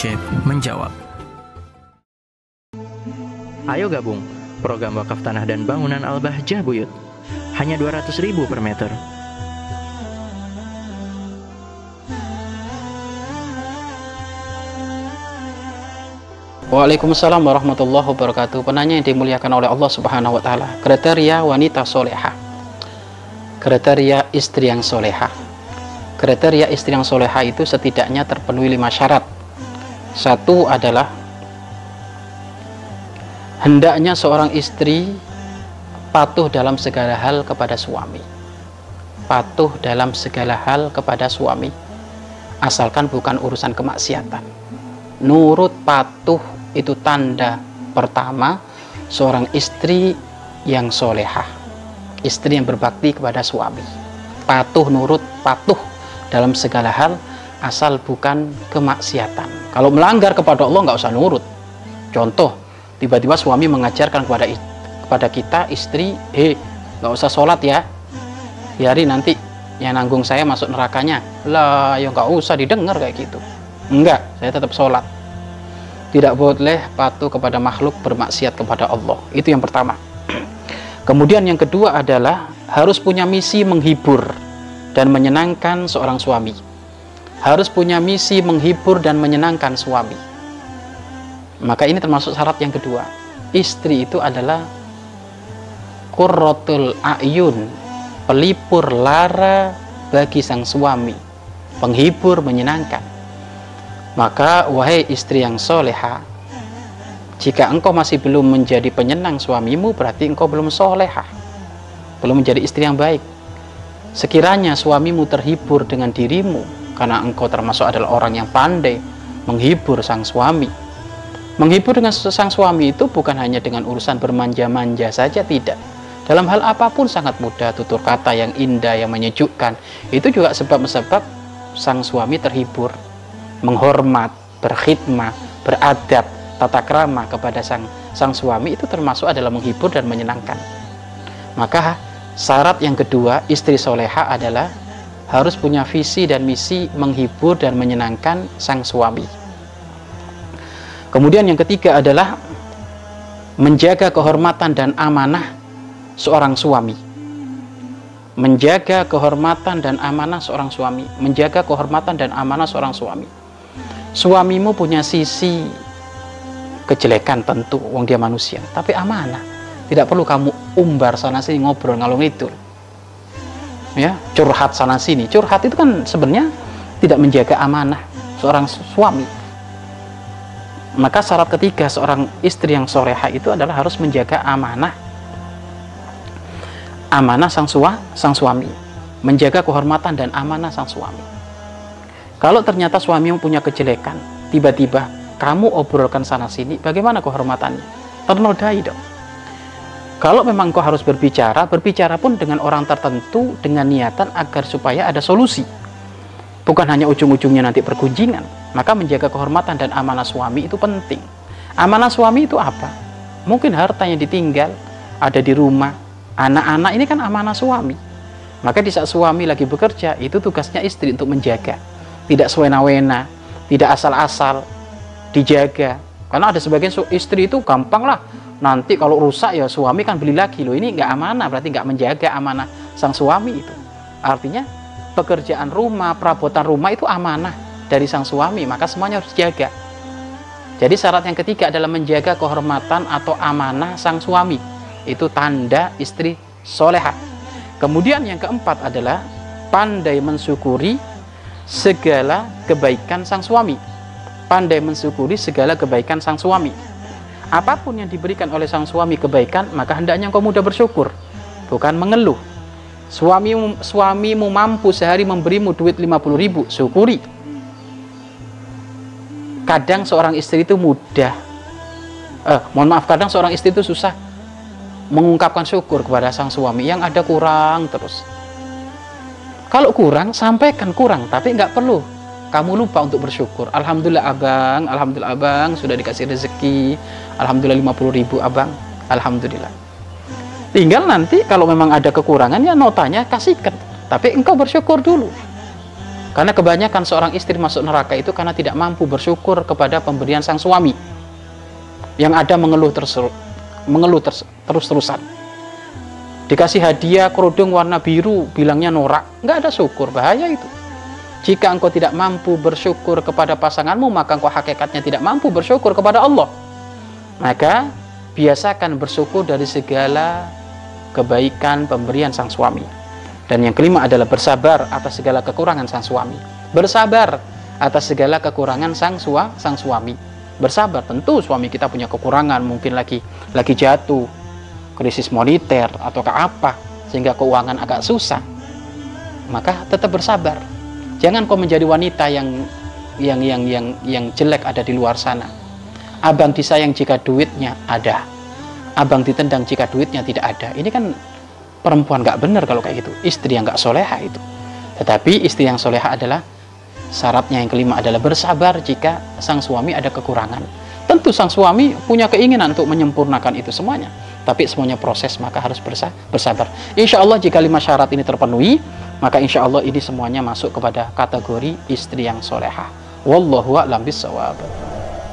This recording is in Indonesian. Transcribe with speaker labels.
Speaker 1: Syekh menjawab.
Speaker 2: Ayo gabung program wakaf tanah dan bangunan Al-Bahjah Buyut. Hanya 200 ribu per meter.
Speaker 3: Waalaikumsalam warahmatullahi wabarakatuh. Penanya yang dimuliakan oleh Allah Subhanahu wa taala. Kriteria wanita soleha. Kriteria istri yang soleha. Kriteria istri yang soleha itu setidaknya terpenuhi lima syarat. Satu adalah hendaknya seorang istri patuh dalam segala hal kepada suami. Patuh dalam segala hal kepada suami. Asalkan bukan urusan kemaksiatan. Nurut patuh itu tanda pertama seorang istri yang solehah istri yang berbakti kepada suami patuh nurut patuh dalam segala hal asal bukan kemaksiatan kalau melanggar kepada Allah nggak usah nurut contoh tiba-tiba suami mengajarkan kepada kepada kita istri eh nggak usah sholat ya biarin nanti yang nanggung saya masuk nerakanya lah ya nggak usah didengar kayak gitu enggak saya tetap sholat tidak boleh patuh kepada makhluk bermaksiat kepada Allah. Itu yang pertama. Kemudian yang kedua adalah harus punya misi menghibur dan menyenangkan seorang suami. Harus punya misi menghibur dan menyenangkan suami. Maka ini termasuk syarat yang kedua. Istri itu adalah qurratul ayun, pelipur lara bagi sang suami, penghibur menyenangkan. Maka wahai istri yang soleha, jika engkau masih belum menjadi penyenang suamimu, berarti engkau belum soleha, belum menjadi istri yang baik. Sekiranya suamimu terhibur dengan dirimu, karena engkau termasuk adalah orang yang pandai menghibur sang suami. Menghibur dengan sang suami itu bukan hanya dengan urusan bermanja-manja saja, tidak. Dalam hal apa pun sangat mudah, tutur kata yang indah, yang menyejukkan. Itu juga sebab-sebab sang suami terhibur menghormat, berkhidmat, beradab, tata krama kepada sang sang suami itu termasuk adalah menghibur dan menyenangkan. Maka syarat yang kedua istri soleha adalah harus punya visi dan misi menghibur dan menyenangkan sang suami. Kemudian yang ketiga adalah menjaga kehormatan dan amanah seorang suami. Menjaga kehormatan dan amanah seorang suami, menjaga kehormatan dan amanah seorang suami. Suamimu punya sisi kejelekan tentu wong dia manusia. Tapi amanah. Tidak perlu kamu umbar sana sini ngobrol ngalung itu ya curhat sana sini. Curhat itu kan sebenarnya tidak menjaga amanah seorang suami. Maka syarat ketiga seorang istri yang soreha itu adalah harus menjaga amanah. Amanah sang sua sang suami. Menjaga kehormatan dan amanah sang suami. Kalau ternyata suamimu punya kejelekan, tiba-tiba kamu obrolkan sana sini, bagaimana kehormatannya? Ternodai dong. Kalau memang kau harus berbicara, berbicara pun dengan orang tertentu dengan niatan agar supaya ada solusi. Bukan hanya ujung-ujungnya nanti pergunjingan. Maka menjaga kehormatan dan amanah suami itu penting. Amanah suami itu apa? Mungkin harta yang ditinggal, ada di rumah. Anak-anak ini kan amanah suami. Maka di saat suami lagi bekerja, itu tugasnya istri untuk menjaga tidak sewena-wena, tidak asal-asal, dijaga. Karena ada sebagian istri itu gampang lah. Nanti kalau rusak ya suami kan beli lagi loh. Ini nggak amanah, berarti nggak menjaga amanah sang suami itu. Artinya pekerjaan rumah, perabotan rumah itu amanah dari sang suami, maka semuanya harus dijaga. Jadi syarat yang ketiga adalah menjaga kehormatan atau amanah sang suami. Itu tanda istri soleha. Kemudian yang keempat adalah pandai mensyukuri segala kebaikan sang suami. Pandai mensyukuri segala kebaikan sang suami. Apa pun yang diberikan oleh sang suami kebaikan, maka hendaknya engkau mudah bersyukur, bukan mengeluh. Suami suamimu mampu sehari memberimu duit 50 ribu, syukuri. Kadang seorang istri itu mudah, eh, mohon maaf, kadang seorang istri itu susah mengungkapkan syukur kepada sang suami yang ada kurang terus kalau kurang, sampaikan kurang, tapi nggak perlu. Kamu lupa untuk bersyukur. Alhamdulillah abang, Alhamdulillah abang sudah dikasih rezeki. Alhamdulillah 50 ribu abang. Alhamdulillah. Tinggal nanti kalau memang ada kekurangan ya notanya kasihkan. Tapi engkau bersyukur dulu. Karena kebanyakan seorang istri masuk neraka itu karena tidak mampu bersyukur kepada pemberian sang suami. Yang ada mengeluh terus mengeluh terus, terus-terusan. Dikasih hadiah kerudung warna biru, bilangnya norak. Nggak ada syukur, bahaya itu. Jika engkau tidak mampu bersyukur kepada pasanganmu, maka engkau hakikatnya tidak mampu bersyukur kepada Allah. Maka biasakan bersyukur dari segala kebaikan pemberian sang suami. Dan yang kelima adalah bersabar atas segala kekurangan sang suami. Bersabar atas segala kekurangan sang sua, sang suami. Bersabar, tentu suami kita punya kekurangan, mungkin lagi lagi jatuh, krisis moneter atau ke apa, sehingga keuangan agak susah. Maka tetap bersabar. Jangan kau menjadi wanita yang yang yang yang yang jelek ada di luar sana. Abang disayang jika duitnya ada. Abang ditendang jika duitnya tidak ada. Ini kan perempuan gak benar kalau kayak gitu. Istri yang gak soleha itu. Tetapi istri yang soleha adalah syaratnya yang kelima adalah bersabar jika sang suami ada kekurangan. Tentu sang suami punya keinginan untuk menyempurnakan itu semuanya. Tapi semuanya proses maka harus bersabar. Insya Allah jika lima syarat ini terpenuhi maka insya Allah ini semuanya masuk kepada kategori istri yang soleha. Wallahu a'lam bisawab